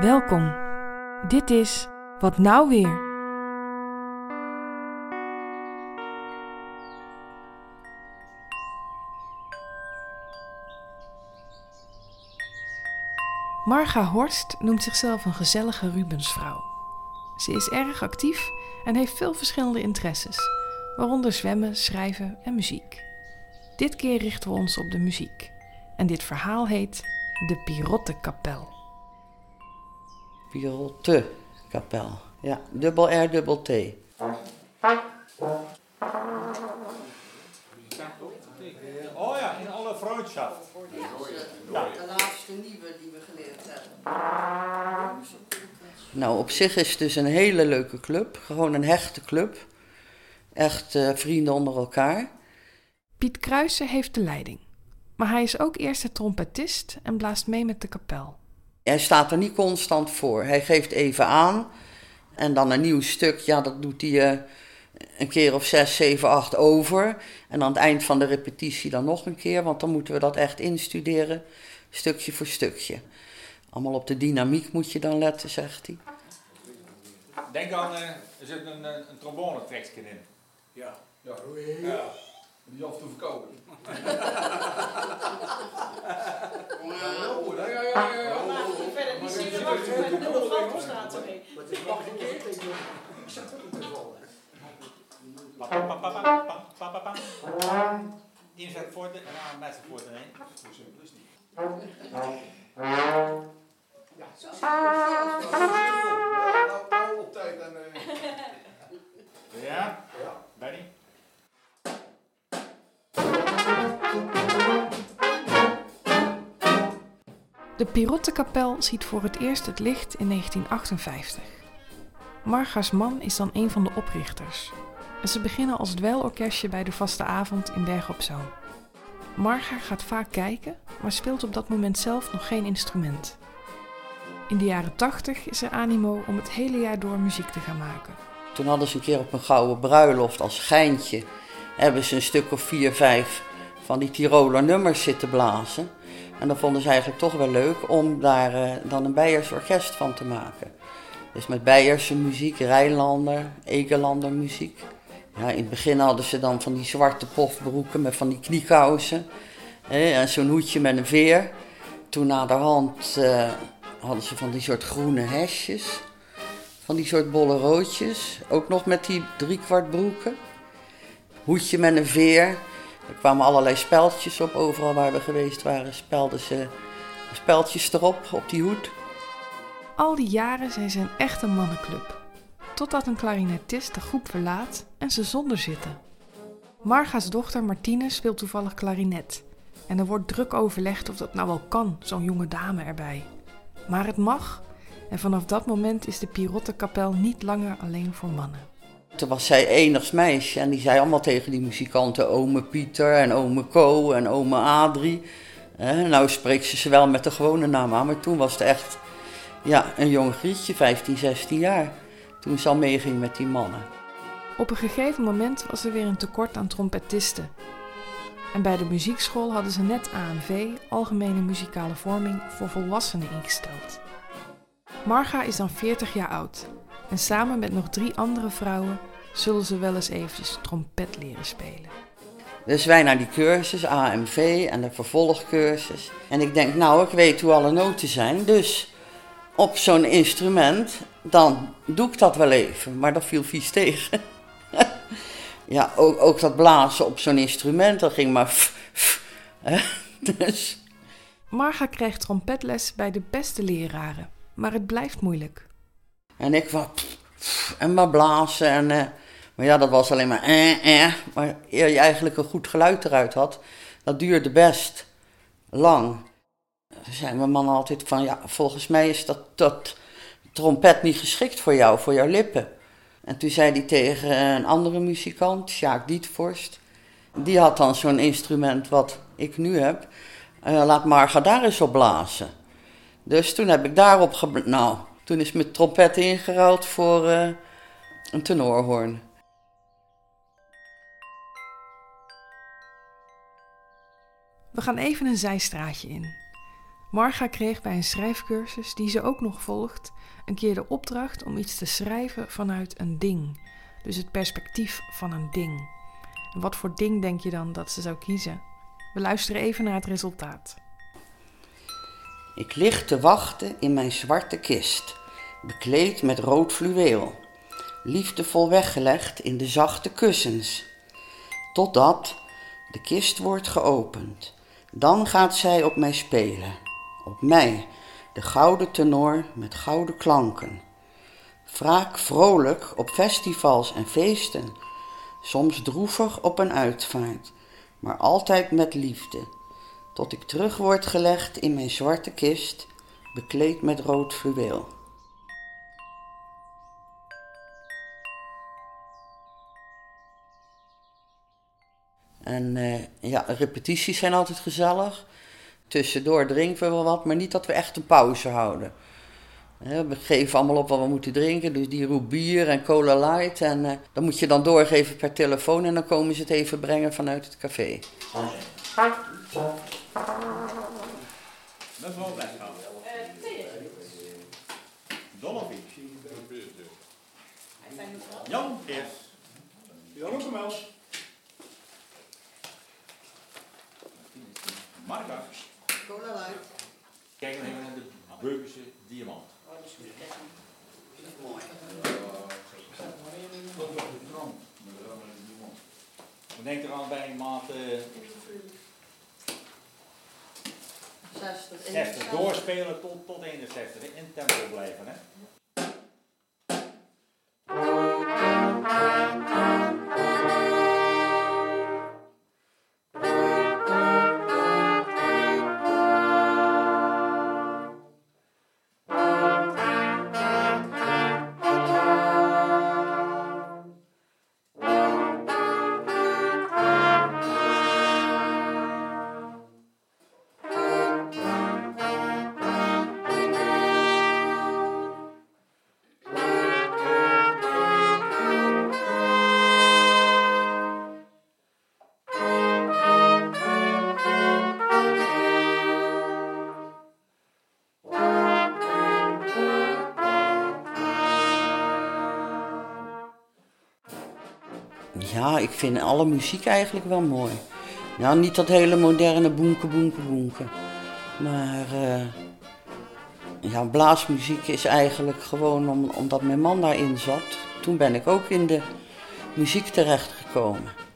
Welkom. Dit is Wat Nou Weer. Marga Horst noemt zichzelf een gezellige Rubensvrouw. Ze is erg actief en heeft veel verschillende interesses, waaronder zwemmen, schrijven en muziek. Dit keer richten we ons op de muziek. En dit verhaal heet De Pirottenkapel. Pirottenkapel. Ja, dubbel R, dubbel T. Oh ja, in alle Freundschaft. De laatste nieuwe die we geleerd hebben. Nou, op zich is het dus een hele leuke club. Gewoon een hechte club. Echt eh, vrienden onder elkaar. Piet Kruijsen heeft de leiding. Maar hij is ook eerste trompetist en blaast mee met de kapel. Hij staat er niet constant voor. Hij geeft even aan. En dan een nieuw stuk, ja, dat doet hij eh, een keer of zes, zeven, acht over. En aan het eind van de repetitie dan nog een keer, want dan moeten we dat echt instuderen, stukje voor stukje. Allemaal op de dynamiek moet je dan letten, zegt hij. Denk aan, eh, er zit een, eh, een trombone trekje in. Ja, ja, ja. Die af te verkopen. Ja, ja, ja, ja, ja. verder niet wacht, met met de de band staat er. Maar het is nog een keer. Ik zat ook niet te vallen. Inzet voor de, en met voor de heen. Zo simpel is het niet. Ja. Nou, nou op tijd en... eh, Ja, Ja. De Pirottenkapel ziet voor het eerst het licht in 1958. Marga's man is dan een van de oprichters. En ze beginnen als dweilorkestje bij de vaste avond in Berg op Zoom. Marga gaat vaak kijken, maar speelt op dat moment zelf nog geen instrument. In de jaren 80 is er animo om het hele jaar door muziek te gaan maken. Toen hadden ze een keer op een gouden bruiloft als geintje, hebben ze een stuk of vier, vijf van die Tiroler nummers zitten blazen. En dat vonden ze eigenlijk toch wel leuk om daar eh, dan een Beiers orkest van te maken. Dus met Beierse muziek, Rijnlander, Egelander muziek. Ja, in het begin hadden ze dan van die zwarte pofbroeken met van die kniekousen. hè, en zo'n hoedje met een veer. Toen naderhand eh, hadden ze van die soort groene hesjes. Van die soort bolle roodjes. Ook nog met die driekwart broeken. Hoedje met een veer. Er kwamen allerlei speldjes op. Overal waar we geweest waren spelden ze speldjes erop, op die hoed. Al die jaren zijn ze een echte mannenclub. Totdat een klarinetist de groep verlaat en ze zonder zitten. Marga's dochter Martine speelt toevallig klarinet. En er wordt druk overlegd of dat nou wel kan, zo'n jonge dame erbij. Maar het mag. En vanaf dat moment is de Pirottenkapel niet langer alleen voor mannen. Toen was zij enigs meisje en die zei allemaal tegen die muzikanten ome Pieter en ome Co en ome Adrie. Eh, nou spreekt ze ze wel met de gewone naam aan, maar toen was het echt ja, een jong grietje, 15, 16 jaar. Toen ze al meeging met die mannen. Op een gegeven moment was er weer een tekort aan trompetisten. En bij de muziekschool hadden ze net AMV, Algemene Muzikale Vorming, voor volwassenen ingesteld. Marga is dan 40 jaar oud en samen met nog drie andere vrouwen zullen ze wel eens eventjes trompet leren spelen. Dus wij naar die cursus, AMV en de vervolgcursus. En ik denk, nou, ik weet hoe alle noten zijn, dus op zo'n instrument, dan doe ik dat wel even. Maar dat viel vies tegen. ja, ook, ook dat blazen op zo'n instrument, dat ging maar... f- f- hè. dus Marga krijgt trompetles bij de beste leraren, maar het blijft moeilijk. En ik was en maar blazen. En, eh, maar ja, dat was alleen maar eh, eh. Maar eer je eigenlijk een goed geluid eruit had, dat duurde best lang. Toen zei mijn man altijd van, ja, volgens mij is dat, dat trompet niet geschikt voor jou, voor jouw lippen. En toen zei hij tegen een andere muzikant, Sjaak Dietvorst, die had dan zo'n instrument wat ik nu heb. Eh, laat Marga daar eens op blazen. Dus toen heb ik daarop gebl... Nou, toen is mijn trompet ingeruild voor eh, een tenorhoorn. We gaan even een zijstraatje in. Marga kreeg bij een schrijfcursus die ze ook nog volgt een keer de opdracht om iets te schrijven vanuit een ding. Dus het perspectief van een ding. Wat voor ding denk je dan dat ze zou kiezen? We luisteren even naar het resultaat. Ik lig te wachten in mijn zwarte kist, bekleed met rood fluweel, liefdevol weggelegd in de zachte kussens. Totdat de kist wordt geopend. Dan gaat zij op mij spelen. Op mij, de gouden tenor met gouden klanken. Vaak vrolijk op festivals en feesten, soms droevig op een uitvaart, maar altijd met liefde, tot ik terug word gelegd in mijn zwarte kist, bekleed met rood fluweel. En uh, ja, repetities zijn altijd gezellig. Tussendoor drinken we wel wat, maar niet dat we echt een pauze houden. We geven allemaal op wat we moeten drinken, dus die roep bier en cola light. En uh, dan moet je dan doorgeven per telefoon en dan komen ze het even brengen vanuit het café. Dat best gaan. Dolphy. Jan eerst. Jan ook. Marga. Cola light. Kijk nog even naar de Beukse diamant. Oh, dat is goed. Dat is mooi. Denk eraan bij maat eh, 60. 60. Doorspelen tot, tot 61. In tempo blijven. Hè? Ja, ik vind alle muziek eigenlijk wel mooi. Ja, niet dat hele moderne boenke, boenke, boenke. Maar eh, ja, blaasmuziek is eigenlijk gewoon om, omdat mijn man daarin zat. Toen ben ik ook in de muziek terechtgekomen.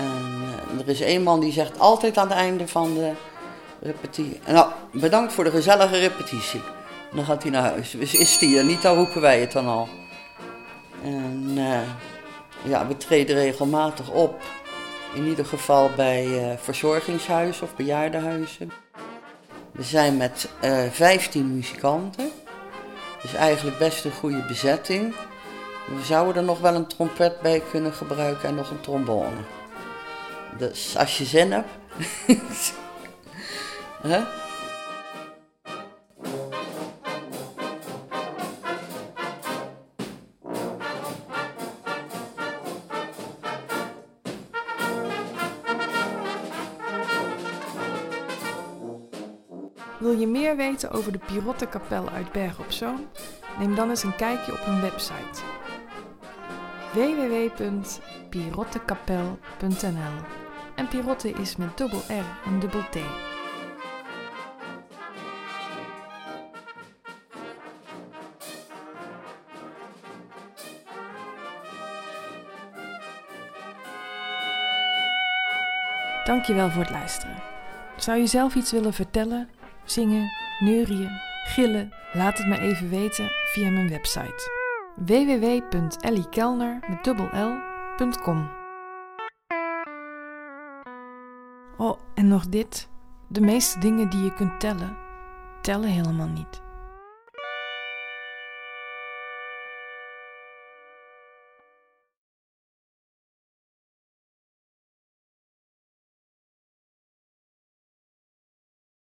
En eh, er is één man die zegt altijd aan het einde van de repetitie... Nou, bedankt voor de gezellige repetitie. Dan gaat hij naar huis. Is die er niet, dan roepen wij het dan al. En eh, ja, we treden regelmatig op. In ieder geval bij eh, verzorgingshuizen of bejaardenhuizen. We zijn met eh 15 muzikanten. Dus eigenlijk best een goede bezetting. We zouden er nog wel een trompet bij kunnen gebruiken en nog een trombone. Dus als je zin hebt. Wil je meer weten over de Pirottenkapel uit Berg op Zoom? Neem dan eens een kijkje op hun website www.pirottenkapel.nl En Pirotte is met dubbel R en dubbel T. Dankjewel voor het luisteren. Zou je zelf iets willen vertellen, zingen, neurien, gillen? Laat het me even weten via mijn website www.elliekelner.com Oh, en nog dit. De meeste dingen die je kunt tellen, tellen helemaal niet.